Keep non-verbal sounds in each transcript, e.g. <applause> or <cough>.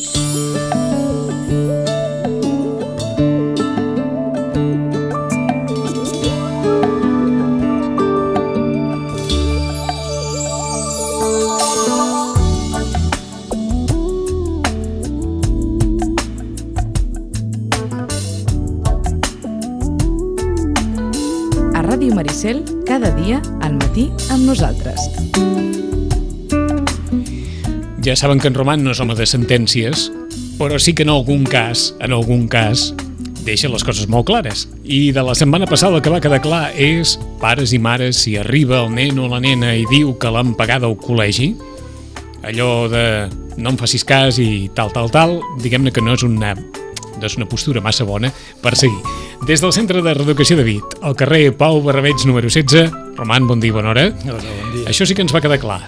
A Ja saben que en Roman no és home de sentències, però sí que en algun cas, en algun cas, deixa les coses molt clares. I de la setmana passada el que va quedar clar és pares i mares, si arriba el nen o la nena i diu que l'han pagada al col·legi, allò de no em facis cas i tal, tal, tal, diguem-ne que no és una no és una postura massa bona per seguir. Des del Centre de Reeducació de Vit, al carrer Pau Barrabeig número 16, Roman, bon dia, bona hora. Hola, bon dia. Això sí que ens va quedar clar.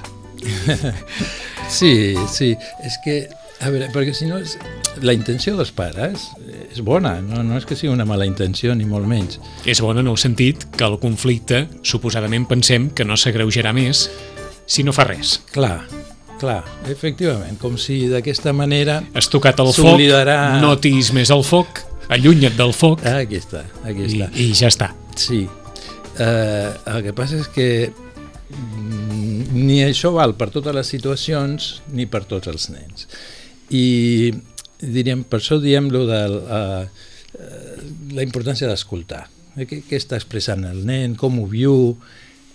<laughs> Sí, sí, és que, a veure, perquè si no, és, la intenció dels pares és bona, no, no és que sigui una mala intenció, ni molt menys. És bona en el sentit que el conflicte, suposadament pensem que no s'agreujarà més si no fa res. Clar, clar, efectivament, com si d'aquesta manera... Has tocat el foc, S'oblidarà- notis més el foc, allunya't del foc Ah, aquí està, aquí i, està. i ja està. Sí, eh, el que passa és que mm, ni això val per totes les situacions ni per tots els nens. I diríem, per això diem lo de uh, la importància d'escoltar. Eh, Què, què està expressant el nen, com ho viu,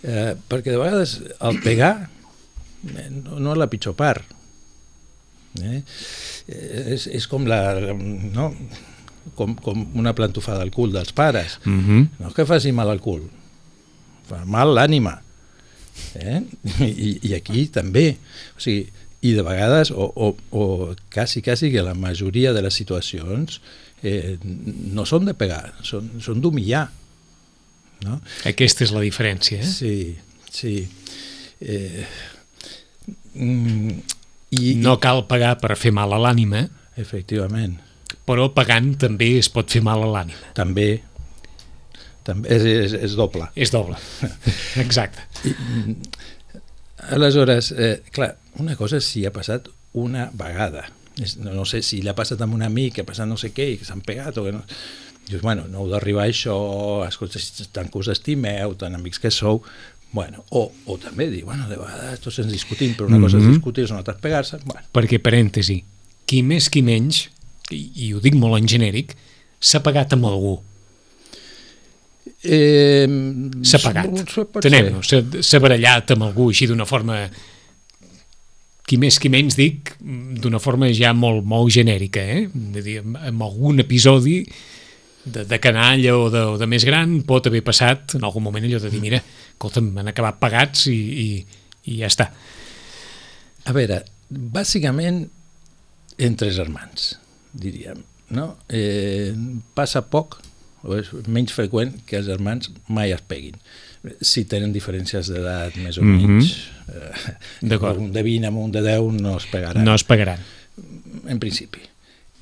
eh, perquè de vegades el pegar eh, no, no és la pitjor part. Eh? És, és com la... No? Com, com una plantofada al cul dels pares. Mm -hmm. No és que faci mal al cul, fa mal l'ànima. Eh? I, I aquí també. O sigui, I de vegades, o, o, o quasi, quasi que la majoria de les situacions eh, no són de pegar, són, són d'humillar. No? Aquesta és la diferència. Eh? Sí, sí. Eh, mm, i, No cal pagar per fer mal a l'ànima, Efectivament. però pagant també es pot fer mal a l'ànima. També, també és, és, és doble. És doble. <laughs> Exacte. Aleshores, eh, clar, una cosa és si ha passat una vegada. És, no, no sé si l'ha passat amb un amic, que ha passat no sé què, i que s'han pegat o que no... Dius, bueno, no heu d'arribar a això, escolta, si tant que us estimeu, tan amics que sou, bueno, o, o també dir, bueno, de vegades tots ens discutim, però una cosa és Mhm. discutir, una altra és pegar-se, bueno, Perquè, parèntesi, qui més qui menys, i, i ho dic molt en genèric, s'ha pagat amb algú. Eh, S'ha pagat. Tenem-ho, s'ha barallat amb algú així d'una forma qui més qui menys dic d'una forma ja molt, molt genèrica eh? Vull dir, amb, amb algun episodi de, de canalla o de, o de més gran pot haver passat en algun moment allò de dir mira, escolta'm, han acabat pagats i, i, i ja està A veure, bàsicament entre germans, diríem. No? Eh, passa poc, o és menys freqüent, que els germans mai es peguin. Si tenen diferències d'edat més o Mhm. menys, eh, D'acord. un de 20 amb un de 10 no es pegaran, no es pagaran en principi.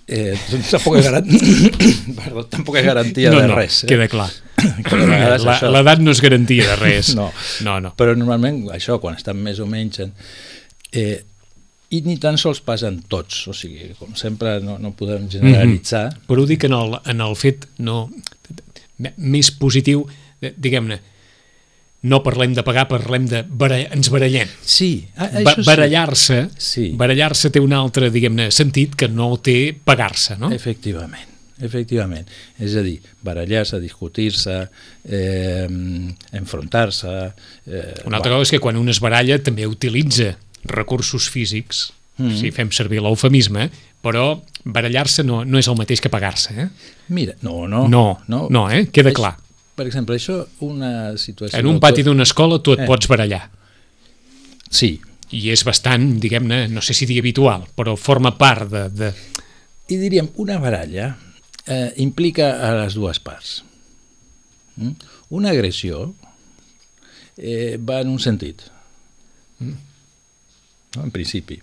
Eh, doncs tampoc hi ha, garan... <coughs> Perdó, tampoc ha garantia no, de no, res. Eh? queda clar <coughs> La- això- l'edat no és garantia de res No. no, no. Però normalment això, quan estan més o menys... En, eh, I ni tan sols passen tots, o sigui, com sempre no, no podem generalitzar. Mm però ho dic en el, en el fet no, més positiu, de- diguem-ne, no parlem de pagar, parlem de barall, ens barallem. Sí, a, Ba barallar-se Sí. barallar-se té un altre, diguem-ne, sentit que no té pagar-se, no? Efectivament, efectivament. És a dir, barallar-se, discutir-se, eh, enfrontar-se... Eh, Una altra cosa és que quan un es baralla també utilitza recursos físics, Mm. si fem servir l'eufemisme, però barallar-se no, no és el mateix que pagar-se, eh? Mira, no, no. No, no, eh? Queda És- clar. Per exemple, això, una situació... En un pati d'una escola tu et Eh. pots barallar. Sí, I és bastant, diguem-ne, no sé si dir habitual, però forma part de... de... i diríem, una baralla eh, implica a les dues parts. Mm? Una agressió eh, va en un sentit, no? en principi.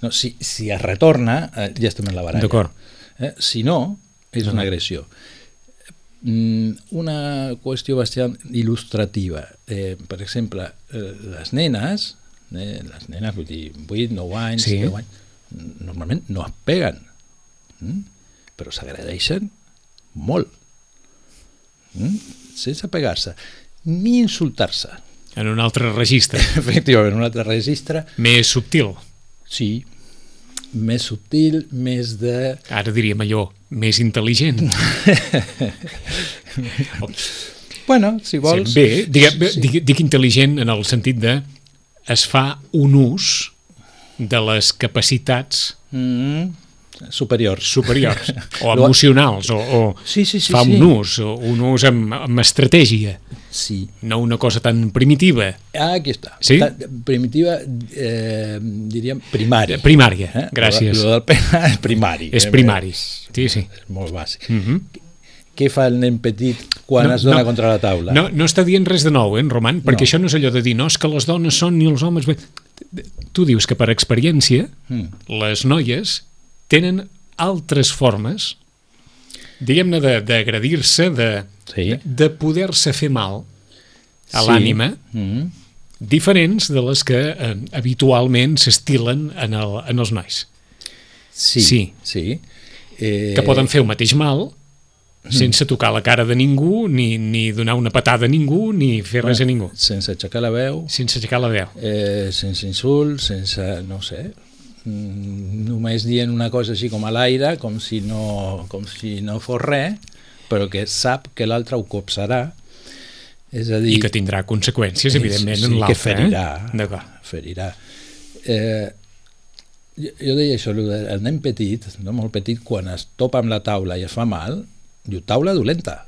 No, si, si es retorna, eh, ja estem en la baralla. D'acord. Eh? Si no, és una agressió. Mm, una qüestió bastant il·lustrativa. Eh, per exemple, eh, les nenes, eh, les nenes, vull dir, 8, 9 anys, Sí. 10 anys, normalment no es peguen, mm? però s'agradeixen molt, mm? sense pegar-se, ni insultar-se. En un altre registre, <laughs> Efectivament, en un altre registre, més subtil. sí, més subtil, més de... Ara diríem allò, més intel·ligent. <laughs> Bueno, si vols... Sí, bé, dic, sí. dic, dic intel·ligent en el sentit de es fa un ús de les capacitats Mm, superiors. superiors <laughs> o emocionals o, o Sí, sí, sí, fa sí. un ús, o un ús amb, amb estratègia, Sí. no una cosa tan primitiva, Ah, aquí està. Sí? Ta- Primitiva, eh, diríem, primària. primària. Eh? Gràcies. Lo, lo del <laughs> és primari. És Eh, primari. És, Sí, sí. és molt bàsic. Mm -hmm. Què fa el nen petit quan es dona contra la taula? No, no està dient res de nou, eh, en Roman? Perquè No. això no és allò de dir, no, és que les dones són ni els homes... Tu dius que per experiència Mm. les noies tenen altres formes, diguem-ne, de- d'agredir-se, de, Sí. de, de poder-se fer mal a Sí. l'ànima, Mm. diferents de les que eh, habitualment s'estilen en, el, en els nois, Sí. Sí. sí. Eh, que poden fer el mateix mal sense tocar la cara de ningú, ni, ni donar una patada a ningú, ni fer res a ningú, Sense aixecar la veu, sense aixecar la veu. eh, sense insults, sense, no sé, només dient una cosa així com a l'aire, com, si no, com si no fos res, però que sap que l'altre ho copsarà. És a dir, I que tindrà conseqüències, evidentment, sí, en que l'altre. ferirà. Eh? Ferirà. Eh, jo, jo deia això, el nen petit, no molt petit, quan es topa amb la taula i es fa mal, diu taula dolenta.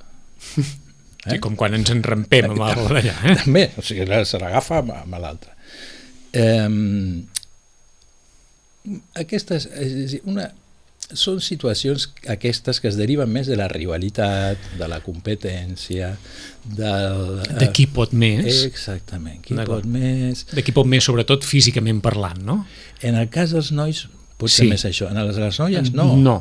<laughs> Eh? Sí, com quan ens enrampem amb <laughs> d'allà. Eh? També, o sigui, se l'agafa amb, amb l'altre. Eh, aquestes, és una, són situacions aquestes que es deriven més de la rivalitat, de la competència, del... De qui pot més, Exactament, qui pot més... de qui pot més, sobretot físicament parlant, no? En el cas dels nois, potser Sí. més això. En les, les noies, no. No.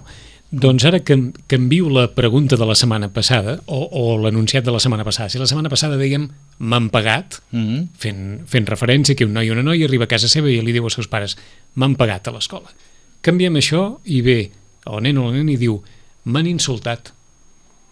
Doncs ara que canvio la pregunta de la setmana passada, o, o l'anunciat de la setmana passada. Si la setmana passada dèiem m'han pagat, Mm -hmm. fent, fent referència que un noi i una noia arriba a casa seva i li diu als seus pares m'han pagat a l'escola. Canviem això i ve el nen o la nena i diu m'han insultat,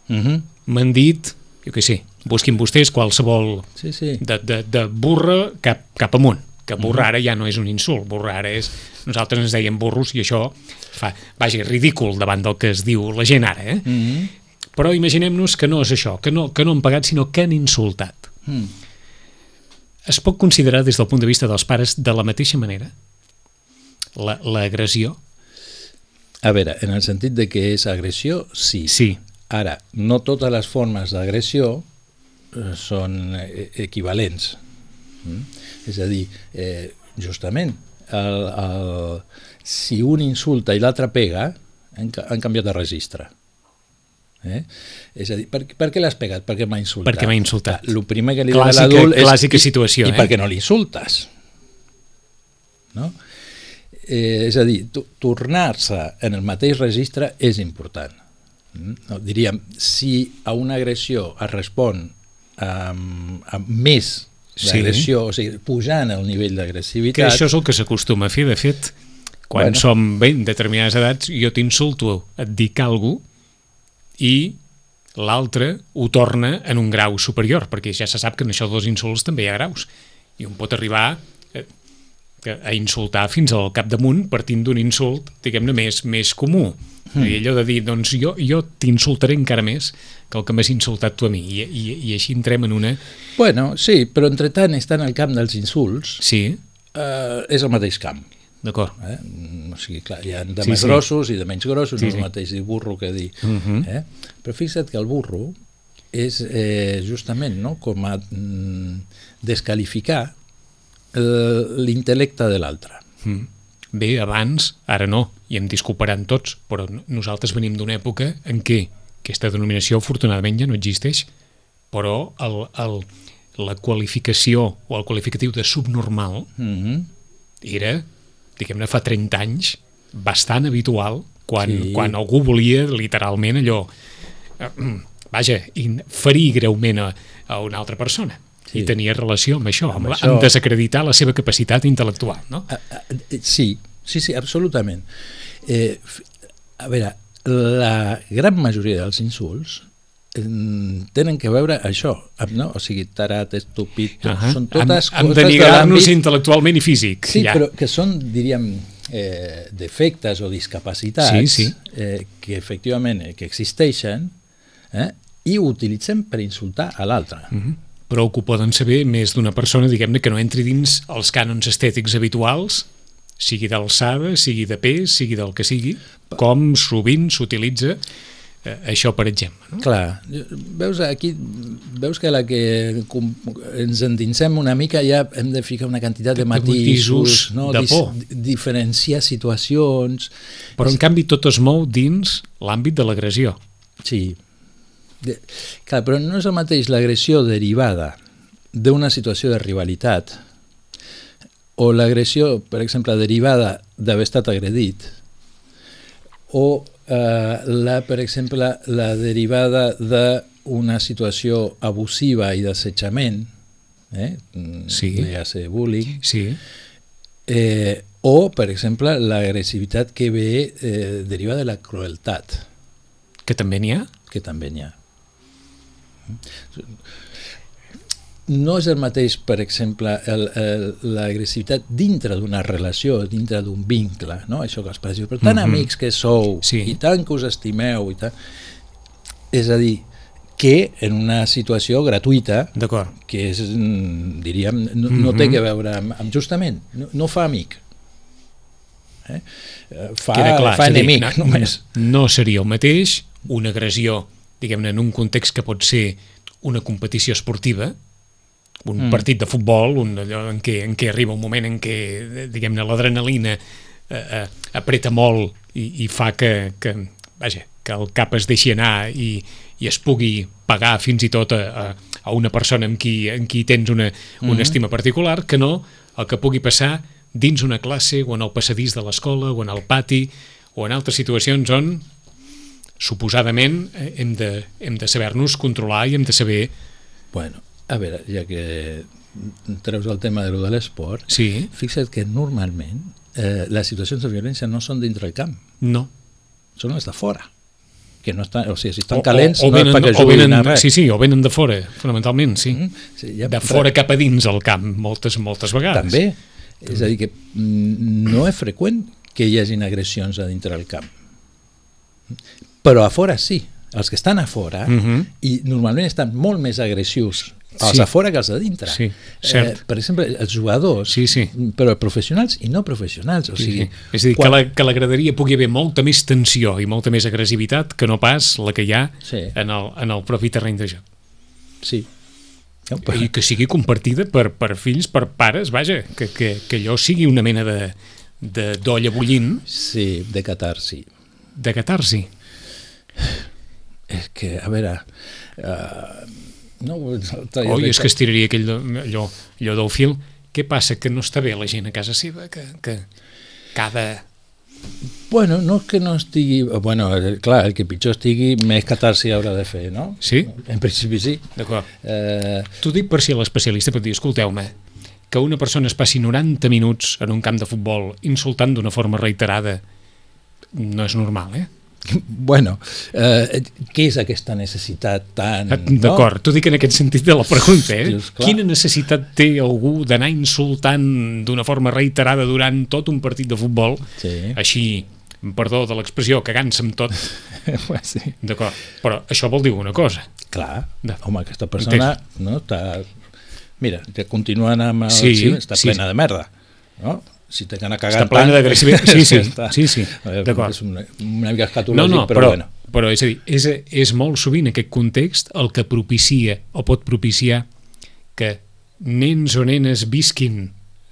Mm -hmm. m'han dit, jo què sé, busquin vostès qualsevol Sí, sí. de, de, de burra cap, cap amunt que burra ara ja no és un insult burra ara és, nosaltres ens deien burros i això fa, vaja, ridícul davant del que es diu la gent ara eh? Mm -hmm. però imaginem-nos que no és això que no, que no han pagat sinó que han insultat mm. es pot considerar des del punt de vista dels pares de la mateixa manera la- l'agressió A veure, en el sentit de que és agressió, sí. sí, Ara, no totes les formes d'agressió eh, són eh, equivalents. Mm? És a dir, eh, justament, el, el, si un insulta i l'altre pega, han, han canviat de registre. Eh? És a dir, per, per què l'has pegat? Perquè m'ha insultat. Perquè m'ha insultat. El primer que li Clàssica- dirà l'adult és... clàssica i- situació, I, eh? per què no l'insultes? No? Eh, és a dir, tornar-se en el mateix registre és important. Mm? No, diríem, si a una agressió es respon amb, amb més Sí. d'agressió, o sigui, pujant el nivell que d'agressivitat... això és el que s'acostuma a fer de fet quan Bueno. som bé, en determinades edats jo t'insulto, et dic alguna i l'altre ho torna en un grau superior perquè ja se sap que en això dels insults també hi ha graus i un pot arribar eh, que- a insultar fins al capdamunt partint d'un insult, diguem-ne, més, més comú. Mm. I allò de dir, doncs jo, jo t'insultaré encara més que el que m'has insultat tu a mi. I, i, I així entrem en una... Bueno, sí, però entre tant està en el camp dels insults, Sí, eh, és el mateix camp. d'acord. Eh? Mm, O sigui, clar, hi ha de Sí, més sí. grossos i de menys grossos, Sí, no és sí. el mateix dir burro que dir... Mhm. eh? Però fixa't que el burro és eh, justament no? com a mm, descalificar l'intel·lecte de l'altre. Mm. Bé, abans, ara no, i em disculparan tots, però no- nosaltres venim d'una època en què aquesta denominació afortunadament ja no existeix, però el, el, la qualificació o el qualificatiu de subnormal Mm -hmm. era, diguem-ne, fa 30 anys, bastant habitual quan, Sí. quan algú volia literalment allò eh, vaja, ferir greument a, a una altra persona Sí. i tenia relació amb això, amb, Amb amb, això. amb desacreditar la seva capacitat intel·lectual no? Sí, sí, sí, absolutament. Eh, a veure, la gran majoria dels insults tenen que veure això, no? o sigui, tarat, estúpid, uh -huh. són totes amb, coses de l'àmbit... intel·lectualment i físic. Sí, ja. però que són, diríem, eh, defectes o discapacitats sí, sí. Eh, que efectivament eh, que existeixen eh, i utilitzem per insultar a l'altre. Uh -huh. Però ho poden saber més d'una persona, diguem-ne, que no entri dins els cànons estètics habituals, sigui d'alçada, sigui de pes, sigui del que sigui, com sovint s'utilitza eh, això, per exemple. No? Clar, veus aquí, veus que la que ens endinsem una mica ja hem de ficar una quantitat de, de matisos, no? de por. Diferenciar situacions... Però en canvi tot es mou dins l'àmbit de l'agressió. Sí, de, clar, però no és el mateix l'agressió derivada d'una situació de rivalitat o l'agressió, per exemple, derivada d'haver estat agredit o eh, la, per exemple, la derivada d'una situació abusiva i d'assetjament, eh? sí. ja ser bullying, sí. eh, o, per exemple, l'agressivitat que ve eh, deriva de la crueltat. Que també n'hi ha? Que també n'hi ha no és el mateix, per exemple, l'agressivitat dintre d'una relació, dintre d'un vincle, no? això que els pares diuen, però tan mm -hmm. amics que sou, sí. i tant que us estimeu, i tant... És a dir, que en una situació gratuïta, que és, mm, diríem, no, no té que veure amb, amb justament, no, no fa amic, eh? fa, clar, fa enemic dir, no, només. No seria el mateix una agressió, diguem-ne, en un context que pot ser una competició esportiva, un mm. partit de futbol, un allò en què, en què arriba un moment en què, diguem-ne, l'adrenalina eh, eh, apreta molt i, i fa que, que, vaja, que el cap es deixi anar i, i es pugui pagar fins i tot a, a, a una persona amb qui, en qui tens una, una mm -hmm. estima particular, que no el que pugui passar dins una classe o en el passadís de l'escola o en el pati o en altres situacions on suposadament eh, hem de, hem de saber-nos controlar i hem de saber bueno, a veure, ja que treus el tema de lo de l'esport, sí. fixa't que normalment eh, les situacions de violència no són dintre el camp. No. Són les de fora. Que no estan, o sigui, si estan calents o, o, o venen, no és perquè juguin venen, a res. Sí, sí, o venen de fora, fonamentalment, sí. Mm -hmm. sí ja, de fora cap a dins el camp, moltes, moltes vegades. També. També. És a dir, que mm, no és freqüent que hi hagin agressions a dintre del camp. Però a fora sí. Els que estan a fora, uh -huh. i normalment estan molt més agressius els sí. a fora que els de dintre. Sí, cert. Eh, per exemple, els jugadors, sí, sí. però professionals i no professionals. O sigui, sí. És a dir, quan... que, la, que la graderia pugui haver molta més tensió i molta més agressivitat que no pas la que hi ha sí. en, el, en el propi terreny de joc. Sí. I que sigui compartida per, per fills, per pares, vaja, que, que, que allò sigui una mena de d'olla bullint. Sí, de catarsi. De catarsi. És que, a veure... Uh, no, Oi, és que estiraria aquell, allò, allò del fil. Què passa? Que no està bé la gent a casa seva? Que, que cada... Bueno, no és que no estigui... Bueno, clar, el que pitjor estigui, més catarsi haurà de fer, no? Sí? En principi sí. D'acord. Eh... T'ho dic per si l'especialista pot dir, escolteu-me, que una persona es passi 90 minuts en un camp de futbol insultant d'una forma reiterada no és normal, eh? <laughs> Bueno, eh, què és aquesta necessitat tan... Eh, d'acord, no? t'ho dic en aquest sentit de la pregunta, eh? Dius, Quina necessitat té algú d'anar insultant d'una forma reiterada durant tot un partit de futbol, sí. així, perdó de l'expressió, cagant-se amb tot? <laughs> sí. D'acord, però això vol dir una cosa. Clar, de... home, aquesta persona no, està... Mira, que continuen amb el sí, sí, està sí. plena de merda, no? Si te d'anar cagant Està plena d'agressivitat. Sí, sí, <laughs> sí, sí. d'acord. És una, una mica escatològic, no, no, però, però bueno. Però és a dir, és, és molt sovint aquest context el que propicia o pot propiciar que nens o nenes visquin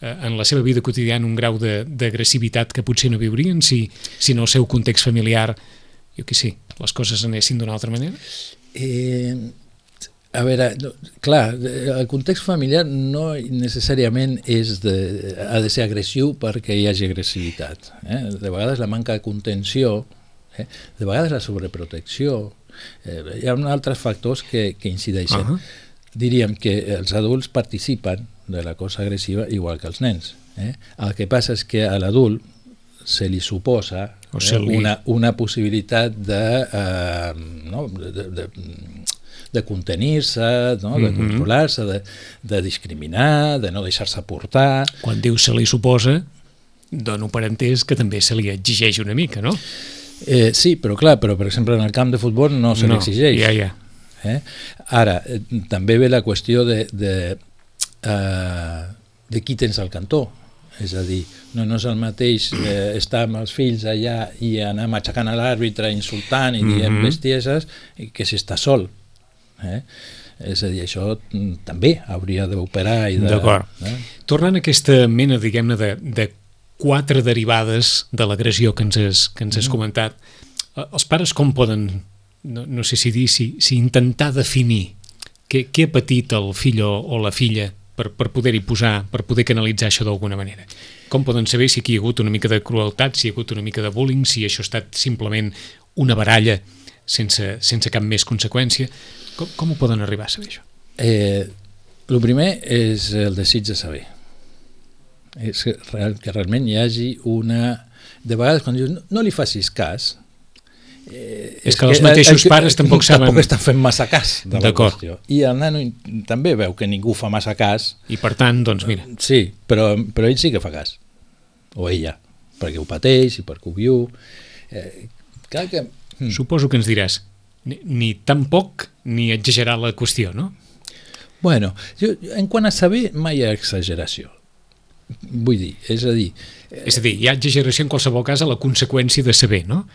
eh, en la seva vida quotidiana un grau d'agressivitat que potser no viurien si, si en el seu context familiar, jo què sé, les coses anessin d'una altra manera? Eh, a veure, clar, el context familiar no necessàriament és de, ha de ser agressiu perquè hi hagi agressivitat. Eh? De vegades la manca de contenció, eh? de vegades la sobreprotecció, eh, hi ha altres factors que, que incideixen. Uh -huh. Diríem que els adults participen de la cosa agressiva igual que els nens. Eh? El que passa és que a l'adult se li suposa O eh, li- una, una possibilitat de, eh, no, de, de, de, de contenir-se, no? de Mhm. controlar-se, de, de discriminar, de no deixar-se portar... Quan diu se li suposa, dono per entès que també se li exigeix una mica, no? Eh, sí, però clar, però per exemple en el camp de futbol no se l'exigeix. Ja, ja. Eh? Ara, eh, també ve la qüestió de, de, eh, de qui tens al cantó. És a dir, no, no és el mateix eh, estar amb els fills allà i anar matxacant a l'àrbitre, insultant i dient Mhm. bestieses, que si està sol. Eh? És a dir, això mm, també hauria d'operar i de... D'acord. Eh? Tornant a aquesta mena, diguem-ne, de, de quatre derivades de l'agressió que ens has, que ens has comentat, eh, els pares com poden, no, no sé si dir, si, si intentar definir què, què ha patit el fill o, o la filla per, per poder-hi posar, per poder canalitzar això d'alguna manera? Com poden saber si aquí hi ha hagut una mica de crueltat, si hi ha hagut una mica de bullying, si això ha estat simplement una baralla sense, sense cap més conseqüència? Com, com ho poden arribar a saber, això? Eh, el primer és el desig de saber. És que, real, que realment hi hagi una... De vegades quan dius no, no li facis cas, eh, És que els mateixos pares <laughs> tampoc saben- Tampoc estan fent massa cas de la qüestió. I el nano també veu que ningú fa massa cas, I per tant, doncs mira, sí, però, però ell sí que fa cas. O ella, perquè ho pateix i perquè ho viu. Eh, clar que... Mm. Suposo que ens diràs ni, ni tan poc ni exagerar la qüestió, no? Bueno, jo, en quant a saber, mai hi ha exageració. Vull dir, és a dir, És a dir, hi ha exageració en qualsevol cas a la conseqüència de saber, no?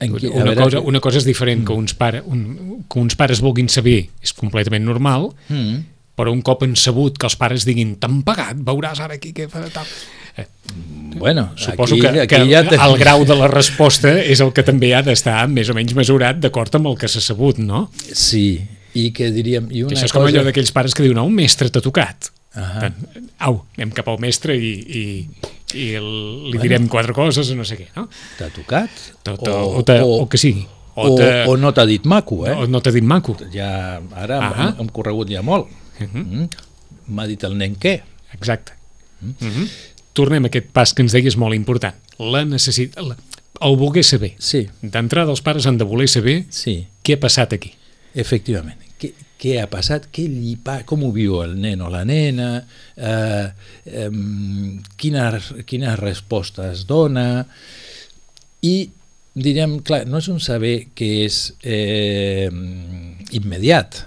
en qui, Una veure cosa, una cosa és diferent que uns, pare, un, que uns pares vulguin saber, és completament normal, Mm. però un cop han sabut que els pares diguin t'han pagat, veuràs ara aquí què fa tal... Eh, Bueno, suposo aquí, que, aquí que ja ten- el grau de la resposta és el que també ha d'estar més o menys mesurat d'acord amb el que s'ha sabut, no? Sí, i que diríem... I Que una això és com cosa... allò d'aquells pares que diuen, "Ah, un mestre t'ha tocat. Ahà. Tant, au, anem cap al mestre i, i, i el, li direm quatre coses o no sé què, no? T'ha tocat? O, o, o, te, o, que sigui. O, te- o no t'ha dit maco, eh? o no t'ha dit maco. Ja, ara Ahà. hem, hem corregut ja molt. Mhm. Mm? M'ha dit el nen què? Exacte. Mm -hmm. Tornem a aquest pas que ens deies molt important. La necessitat... La, el voler saber. Sí, D'entrada, els pares han de voler saber sí, què ha passat aquí. efectivament. Què, què ha passat? Què li pa... Com ho viu el nen o la nena? Eh, eh, quines, quines respostes dona? I, diríem, clar, no és un saber que és eh, immediat,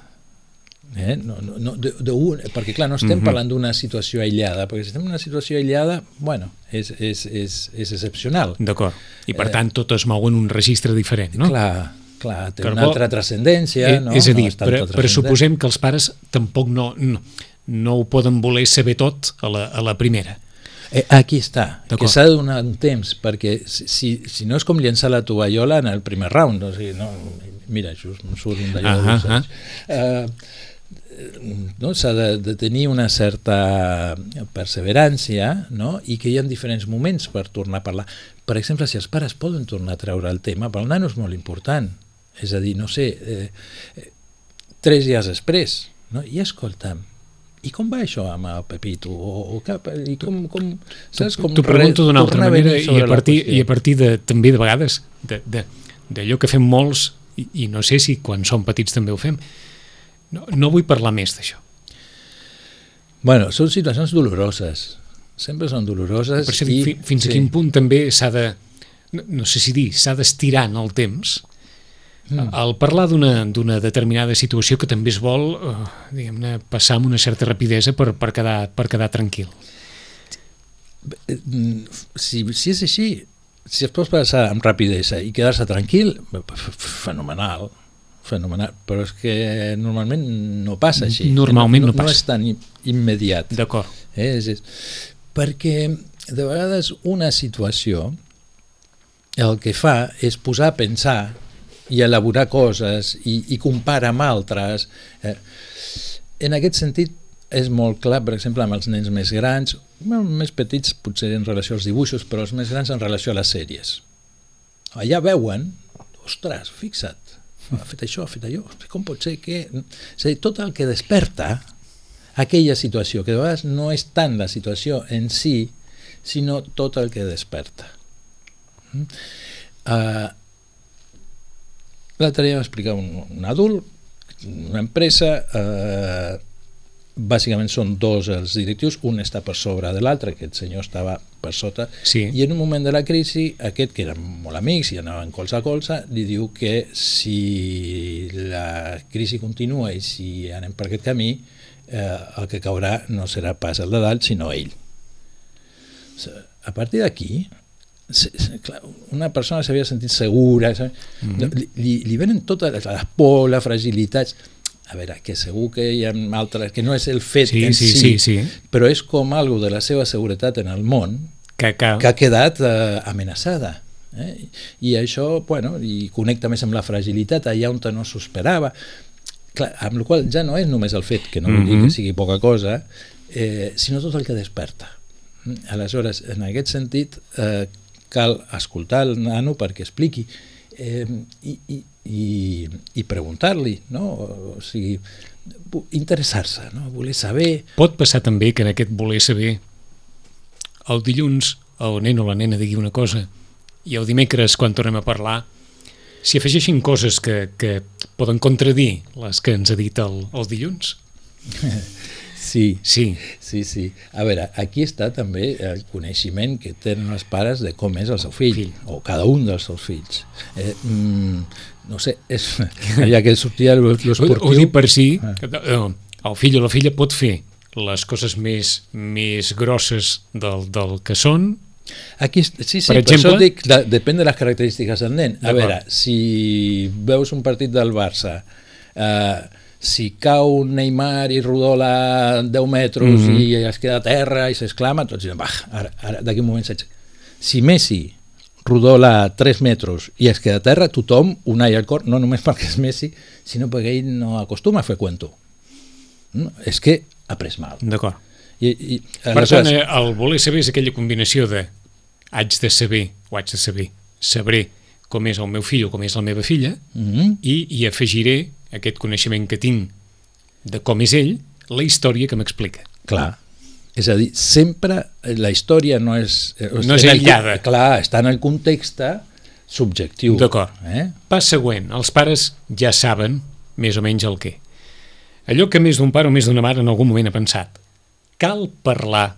Eh? No, no, no, de, de un, perquè clar, no estem Mhm. parlant d'una situació aïllada, perquè si estem en una situació aïllada, bueno, és, és, és, és excepcional. D'acord. I per tant, tot es mou en un registre diferent, no? Eh. Clar, clar, té Carbó- una altra transcendència, Eh, no? és a dir, no pre pressuposem que els pares tampoc no, no, no ho poden voler saber tot a la, a la primera. Eh, aquí està, que s'ha de donar un temps, perquè si, si, no és com llançar la tovallola en el primer round, o sigui, no, mira, just em surt un d'allò de Ahà, dos anys. Eh, no? s'ha de, de tenir una certa perseverància no? i que hi ha diferents moments per tornar a parlar. Per exemple, si els pares poden tornar a treure el tema, pel nano és molt important. És a dir, no sé, eh, eh, tres dies després, no? i escolta'm, i com va això amb el Pepito? O, o cap, i com, com, saps, com T'ho pregunto d'una altra manera i a partir, i a partir de, també de vegades d'allò de, de, d'allò que fem molts i, i no sé si quan som petits també ho fem no, no vull parlar més d'això Bueno, són situacions doloroses. Sempre són doloroses. per això fi, fins a quin punt també s'ha de no, no sé si dir, s'ha d'estirar en el temps Mm. al parlar d'una determinada situació que també es vol eh, diguem-ne passar amb una certa rapidesa per, per, quedar, per quedar tranquil Eh, mm, si, si és així, si es pot passar amb rapidesa i quedar-se tranquil, fenomenal, fenomenal, però és que normalment no passa així. Normalment no no, no passa. és tan immediat. d'acord Eh? És, és, perquè de vegades una situació el que fa és posar a pensar i elaborar coses i, i comparar amb altres. Eh, en aquest sentit és molt clar, per exemple, amb els nens més grans, més petits potser en relació als dibuixos, però els més grans en relació a les sèries. Allà veuen, ostres, fixa't, ha fet això, ha fet allò, com pot ser que... És a dir, tot el que desperta aquella situació, que de vegades no és tant la situació en si, sinó tot el que desperta. Uh, L'altre dia m'explicar un, un adult, una empresa, eh, bàsicament són dos els directius, un està per sobre de l'altre, aquest senyor estava per sota, Sí. i en un moment de la crisi, aquest, que eren molt amics i anaven colze a colze, li diu que si la crisi continua i si anem per aquest camí, eh, el que caurà no serà pas el de dalt, sinó ell. A partir d'aquí, una persona s'havia sentit segura, mm -hmm. li, li, li venen totes les, les por, les fragilitats, a veure, que segur que hi ha altres, que no és el fet Sí, en sí, si, sí, sí. però és com algo de la seva seguretat en el món Que, que, que ha quedat eh, amenaçada. Eh? I això, bueno, i connecta més amb la fragilitat allà on no s'ho esperava. Clar, amb la qual ja no és només el fet, que no vull dir Mhm. que sigui poca cosa, eh, sinó tot el que desperta. Mm? Aleshores, en aquest sentit, eh, cal escoltar el nano perquè expliqui eh, i, i, i, i preguntar-li, no? o sigui, interessar-se, no? voler saber Pot passar també que en aquest voler saber el dilluns el nen o la nena digui una cosa i el dimecres, quan tornem a parlar, s'hi afegeixin coses que, que poden contradir les que ens ha dit el, el dilluns? <laughs> Sí, Sí, Sí, sí. A veure, aquí està també el coneixement que tenen els pares de com és el seu fill, Fill. o cada un dels seus fills. Eh, mm, no sé, és, <laughs> ja que sortia ho, l'esportiu... ho dic per si Ah. que, eh, el fill o la filla pot fer les coses més, més grosses del, del que són Aquí, sí, sí, Per per, exemple? això dic, de, depèn de les característiques del nen. A veure, si veus un partit del Barça, eh, si cau Neymar i rodola 10 metres mm. -hmm. i es queda a terra i s'exclama, tots diuen, va, ara, ara d'aquí un moment s'aixeca. Si Messi rodola 3 metres i es queda a terra, tothom unai al cor, no només perquè és Messi, sinó perquè ell no acostuma a fer cuento. No? És que ha pres mal. d'acord. I, i, Per tant, eh, el voler saber és aquella combinació de haig de saber, o haig de saber, sabré com és el meu fill o com és la meva filla, mm -hmm. i hi afegiré aquest coneixement que tinc de com és ell, la història que m'explica. Clar. És a dir, sempre la història no és... eh, No és en el- aïllada. clar, està en el context subjectiu. D'acord. Eh? Pas següent, els pares ja saben més o menys el què. Allò que més d'un pare o més d'una mare en algun moment ha pensat. Cal parlar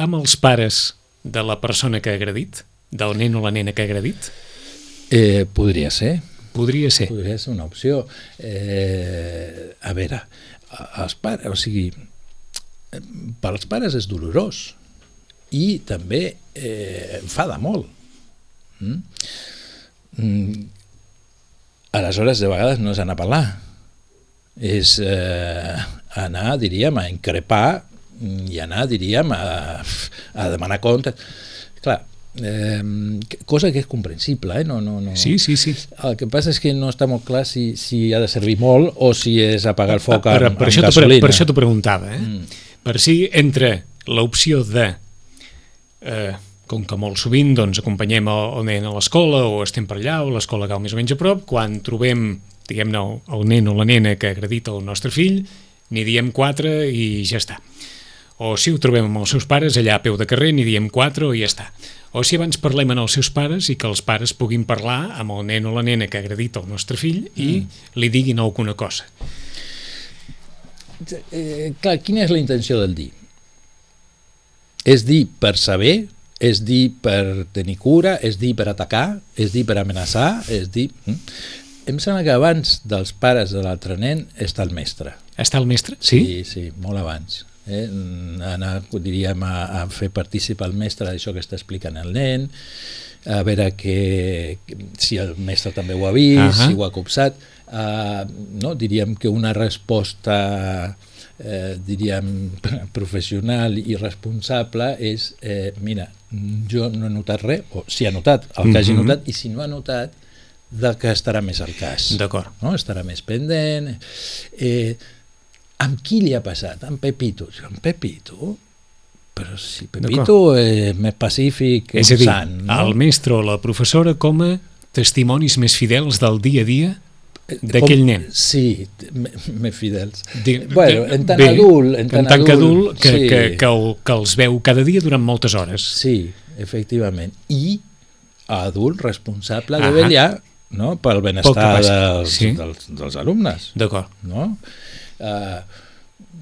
amb els pares de la persona que ha agredit? Del nen o la nena que ha agredit? Eh, podria ser. Podria ser. Podria ser una opció. Eh, a veure, els pares, o sigui, pels pares és dolorós i també eh, enfada molt. Mm? Mm. Aleshores, de vegades no és anar a parlar, és eh, anar, diríem, a increpar i anar, diríem, a, a demanar comptes. Eh, cosa que és comprensible, eh? no, no, no. Sí, sí, sí. El que passa és que no està molt clar si, si ha de servir molt o si és apagar el foc per, amb, per, amb això t'ho pre- gasolina. per això t'ho preguntava, eh? Mm. Per si entre l'opció de eh, com que molt sovint doncs, acompanyem el, el nen a l'escola o estem per allà o l'escola cau més o menys a prop, quan trobem diguem-ne el, el nen o la nena que ha agredit el nostre fill, n'hi diem quatre i ja està. O si ho trobem amb els seus pares allà a peu de carrer, n'hi diem quatre i ja està. O si abans parlem amb els seus pares i que els pares puguin parlar amb el nen o la nena que ha agredit el nostre fill i li diguin alguna cosa. Eh, clar, quina és la intenció del dir? És dir per saber, és dir per tenir cura, és dir per atacar, és dir per amenaçar, és dir... Mm? Em sembla que abans dels pares de l'altre nen està el mestre. Està el mestre? Sí? Sí, sí, molt abans. Eh? Anar, diríem, a, a fer partícip al mestre d'això que està explicant el nen, a veure que, si el mestre també ho ha vist, uh. -huh. si ho ha copsat. Uh, no? Diríem que una resposta eh, diríem <laughs> professional i responsable és eh, mira, jo no he notat res o si ha notat el que hagi Mhm. notat i si no ha notat de que estarà més al cas D'acord. no? estarà més pendent. Eh, amb qui li ha passat? Amb Pepito. Jo, Amb Pepito? Però si Pepito és més pacífic, És és a dir, sant, no? el mestre o la professora com a testimonis més fidels del dia a dia d'aquell nen. Sí, més fidels. Di- bueno, de- en tant bé, adult, en tant, tant que adult, que, sí. que, que, el, que els veu cada dia durant moltes hores. Sí, efectivament. I adult responsable de Ahà. vetllar no, pel que benestar dels, Sí. dels, dels alumnes. D'acord. No? Uh,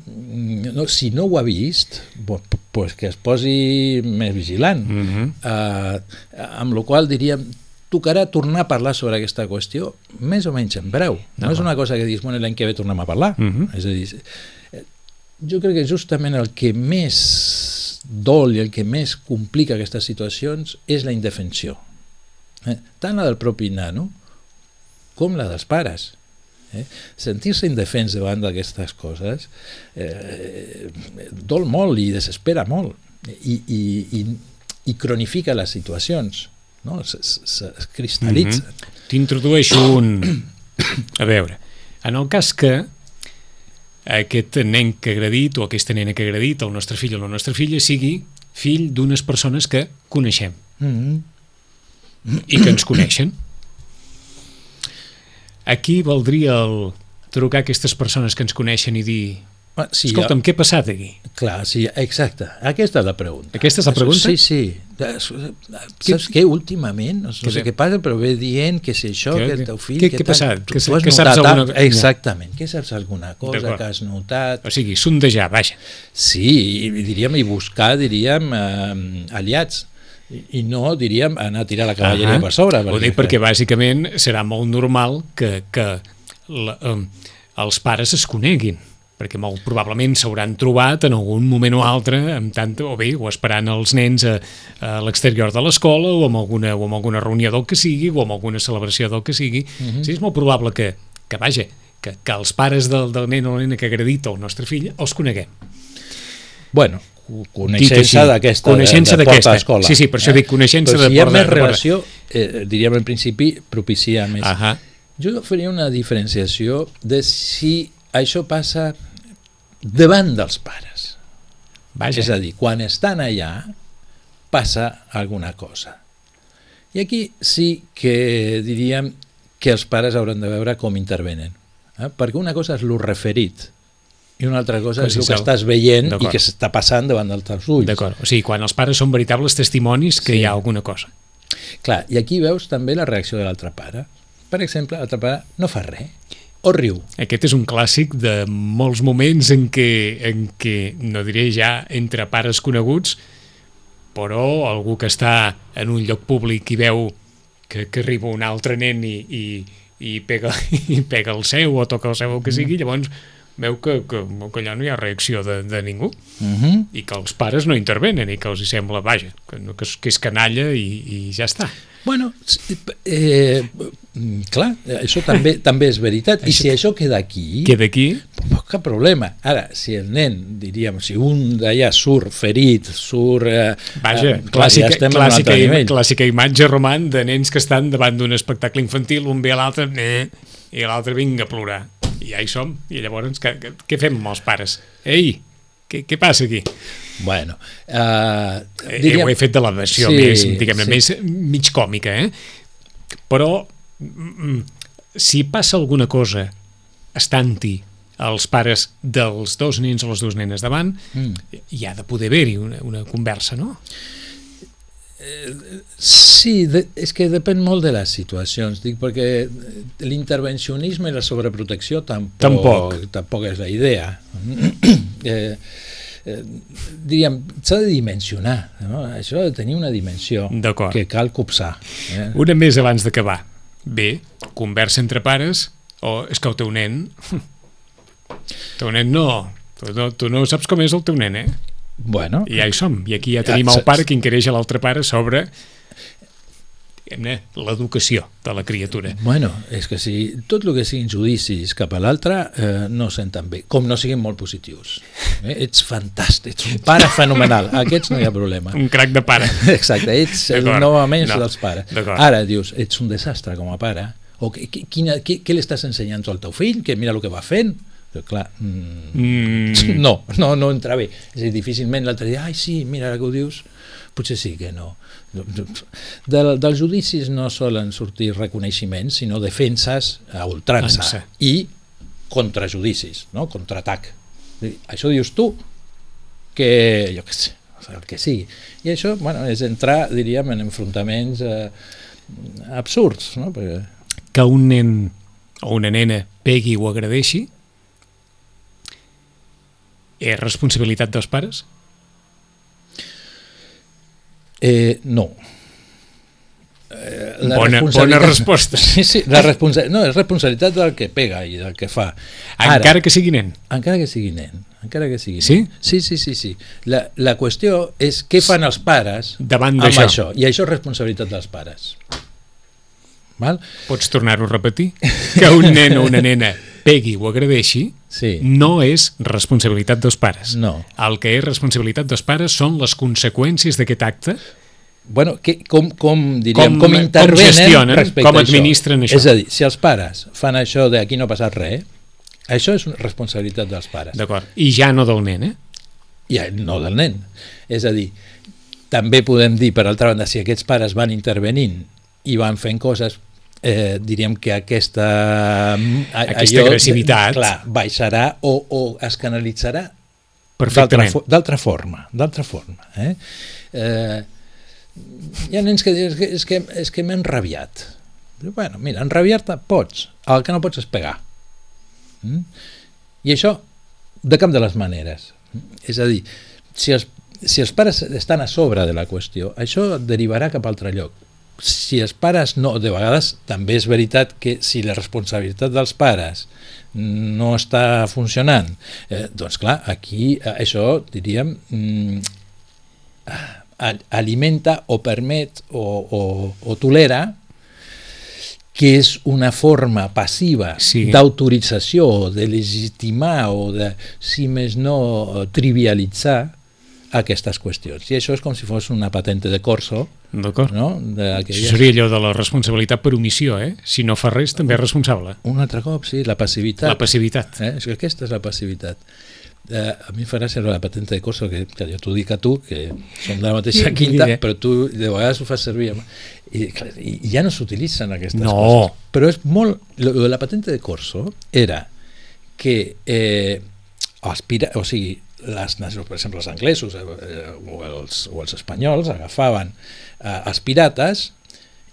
no, si no ho ha vist, bo- pues que es posi més vigilant. Mm -hmm. uh, amb la qual diríem tocarà tornar a parlar sobre aquesta qüestió més o menys en breu. No és una cosa que dius, bueno, l'any que ve tornem a parlar. Mhm. És a dir, eh, jo crec que justament el que més dol i el que més complica aquestes situacions és la indefensió. Eh? Tant la del propi nano com la dels pares. Eh? Sentir-se indefens davant d'aquestes coses eh, dol molt i desespera molt i, i, i, i cronifica les situacions no? es, es, es cristal·litza Mhm. T'introdueixo un... A veure, en el cas que aquest nen que ha agredit o aquesta nena que ha agredit el nostre fill o la nostra filla sigui fill d'unes persones que coneixem mm -hmm. i que ens coneixen. Aquí valdria el trucar a aquestes persones que ens coneixen i dir sí, escolta'm, què ha passat aquí? Clar, sí, exacte. Aquesta és la pregunta. Aquesta és la pregunta? Sí, sí. Saps què? Últimament, no sé Què passa, però ve dient que si això, Què- que el teu fill... què- que què ha passat? Que tu has que saps alguna? Exactament. Què saps alguna cosa que has notat? O sigui, sondejar, vaja. Sí, i diríem, i buscar, diríem, eh, aliats. I, I no, diríem, anar a tirar la cavalleria Ahà. per sobre. Ho dic perquè bàsicament serà molt normal que, que la, um, els pares es coneguin perquè molt probablement s'hauran trobat en algun moment o altre amb tant, o bé, o esperant els nens a, a l'exterior de l'escola o, amb alguna, o amb alguna reunió del que sigui o amb alguna celebració del que sigui. Uh Mhm. -huh. sí, és molt probable que, que vaja, que, que els pares del, del nen o la nena que ha agredit el nostre fill els coneguem. Bueno, coneixença d'aquesta coneixença porta d'aquesta. escola. Sí, sí, per això dic coneixença Però de si hi ha porta- més de porta. relació, eh, diríem en principi, propicia més. Ahà. Jo faria una diferenciació de si això passa davant dels pares. Vaja. És a dir, quan estan allà passa alguna cosa. I aquí sí que diríem que els pares hauran de veure com intervenen. Eh? Perquè una cosa és lo referit i una altra cosa és el que estàs veient i que s'està passant davant dels teus ulls. D'acord, o sigui, quan els pares són veritables testimonis que Sí. hi ha alguna cosa. Clar, i aquí veus també la reacció de l'altre pare. Per exemple, l'altre pare no fa res, o riu. Aquest és un clàssic de molts moments en què, en què no diré ja entre pares coneguts, però algú que està en un lloc públic i veu que, que arriba un altre nen i, i, i, pega, <laughs> i pega el seu o toca el seu o que sigui, llavors veu que, que, que allà no hi ha reacció de, de ningú Uh -huh. i que els pares no intervenen i que els hi sembla, vaja, que, no- que, és, que és canalla i, i ja està. Bueno, eh, mm, clar, això també <laughs> també és veritat. I si això queda aquí, Queda aquí, cap problema. Ara, si el nen, diríem, si un d'allà surt ferit, surt... Eh, Vaja, eh, clar, clàssica, ja estem en un clàssica, im- clàssica imatge, Roman, de nens que estan davant d'un espectacle infantil, un ve a l'altre, eh, i l'altre vinga a plorar. I ja hi som. I llavors, què, què- fem amb els pares? Ei, què, què passa aquí? Bueno, Eh, diríem, Ho he fet de la versió Sí, més, diguem-ne, sí. més mig còmica, eh? Però, mm, si passa alguna cosa estant-hi els pares dels dos nens o les dues nenes davant, Mm. hi ha de poder haver-hi una, una conversa, no? Sí, de, és que depèn molt de les situacions, dic, perquè l'intervencionisme i la sobreprotecció tampoc, Tampoc. tampoc és la idea. eh, eh, diríem, s'ha de dimensionar, no? això ha de tenir una dimensió que cal copsar. Eh? Una més abans d'acabar. Bé, conversa entre pares, o és que el teu nen... <laughs> El teu nen no... Tu no, tu no saps com és el teu nen, eh? Bueno, I ja hi som. I aquí ja tenim Ah, el pare que inquireix a l'altre pare sobre l'educació de la criatura. Bueno, és que si tot el que siguin judicis cap a l'altre eh, no senten bé, com no siguin molt positius. Eh? Ets fantàstic, ets un pare <laughs> fenomenal, aquests no hi ha problema. Un crac de pare. <laughs> Exacte, ets el més No, dels pares. Ara dius, ets un desastre com a pare, o que, que, quina, que, què li estàs ensenyant al teu fill, que mira el que va fent, però clar, mm, Mm, no, no, no entra bé. És a dir, difícilment l'altre dia, ai sí, mira ara que ho dius, potser sí que no. De, dels judicis no solen sortir reconeixements, sinó defenses a ultrança Ansa. i contrajudicis, no? contraatac. Això dius tu, que jo què sé, el que sigui. I això bueno, és entrar, diríem, en enfrontaments eh, absurds, no? Perquè, Que un nen o una nena pegui o agradeixi és responsabilitat dels pares? eh, no. Eh, Bona- responsabilitat- bona resposta. <laughs> Sí, sí, la responsa no, és responsabilitat del que pega i del que fa. Encara que sigui nen. encara que sigui nen, encara que sigui Sí? nen. Sí, sí, sí, sí. La, la qüestió és què fan els pares Davant amb d'això. això. I això és responsabilitat dels pares. Val? Pots tornar-ho a repetir? Que un nen o una nena pegui o agradeixi Sí. no és responsabilitat dels pares. No. El que és responsabilitat dels pares són les conseqüències d'aquest acte Bueno, que, com, com, diríem, Com- com, com intervenen gestionen, respecte com administren això. És a dir, si els pares fan això de aquí no ha passat res, això és una responsabilitat dels pares. D'acord. I ja no del nen, eh? I no del nen. És a dir, també podem dir, per altra banda, si aquests pares van intervenint i van fent coses, eh, diríem que aquesta, a- Aquesta agressivitat. clar, baixarà o, o es canalitzarà d'altra forma, d'altra forma. Eh? Eh, hi ha nens que diuen "És que, és que, m'he enrabiat. Diu, Bueno, mira, enrabiar-te pots, el que no pots és pegar. Mm? I això, de cap de les maneres. És a dir, si els, si els pares estan a sobre de la qüestió, això derivarà cap a altre lloc. Si els pares no, de vegades també és veritat que si la responsabilitat dels pares no està funcionant, eh, doncs clar, aquí eh, això, diríem, mm, alimenta o permet o, o, o tolera que és una forma passiva Sí. d'autorització o de legitimar o de, si més no, trivialitzar aquestes qüestions. I això és com si fos una patente de corso, D'acord? no? Això d'aquelles- seria allò de la responsabilitat per omissió, eh? Si no fa res, també és responsable. Un altre cop, sí, la passivitat. La passivitat. Eh? És que aquesta és la passivitat. Eh, a mi em fa gràcia la patente de corso, que, que jo t'ho dic a tu, que som de la mateixa <laughs> quinta, però tu de vegades ho fas servir. amb- I, clar, i ja no s'utilitzen aquestes No. coses. Però és molt... Lo, lo de la patente de corso era que eh, els pira, o sigui, les nacions, per exemple, els anglesos eh, eh, o, els, o els espanyols agafaven eh, els pirates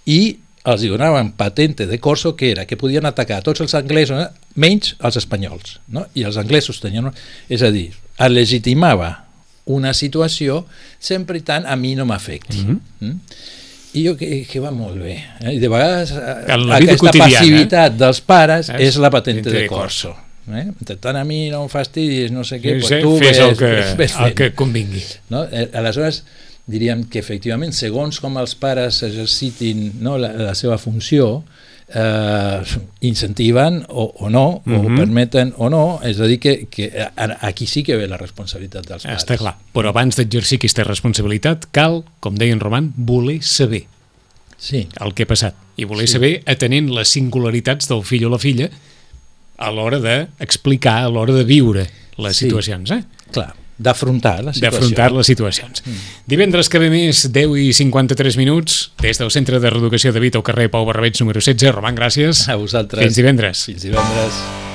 i els donaven patente de corso que era que podien atacar tots els anglesos eh, menys els espanyols no? i els anglesos tenien és a dir, es legitimava una situació sempre i tant a mi no m'afecti Mhm. mm? i jo que, que va molt bé eh? i de vegades eh, aquesta quotidiana, passivitat dels pares És és la patente de corso eh? tant a mi no em fastidis no sé què, Sí, pues sí, tu fes ves, el que, ves, ves el que convingui. No? Eh, Aleshores, diríem que efectivament, segons com els pares exercitin no, la, la seva funció, eh, incentiven o, o no, o Mhm. permeten o no, és a dir, que, que aquí sí que ve la responsabilitat dels pares. Està clar. Però abans d'exercir aquesta responsabilitat, cal, com deia en Roman, voler saber Sí, el que ha passat. I voler Sí. saber atenent les singularitats del fill o la filla a l'hora d'explicar, a l'hora de viure les Sí. situacions, eh? clar, d'afrontar la situació. d'afrontar les situacions. Mm. Divendres que ve més, 10 i 53 minuts, des del Centre de Reeducació de Vita al carrer Pau Barrabets número 16. Roman, gràcies. A vosaltres. Fins divendres. Fins divendres.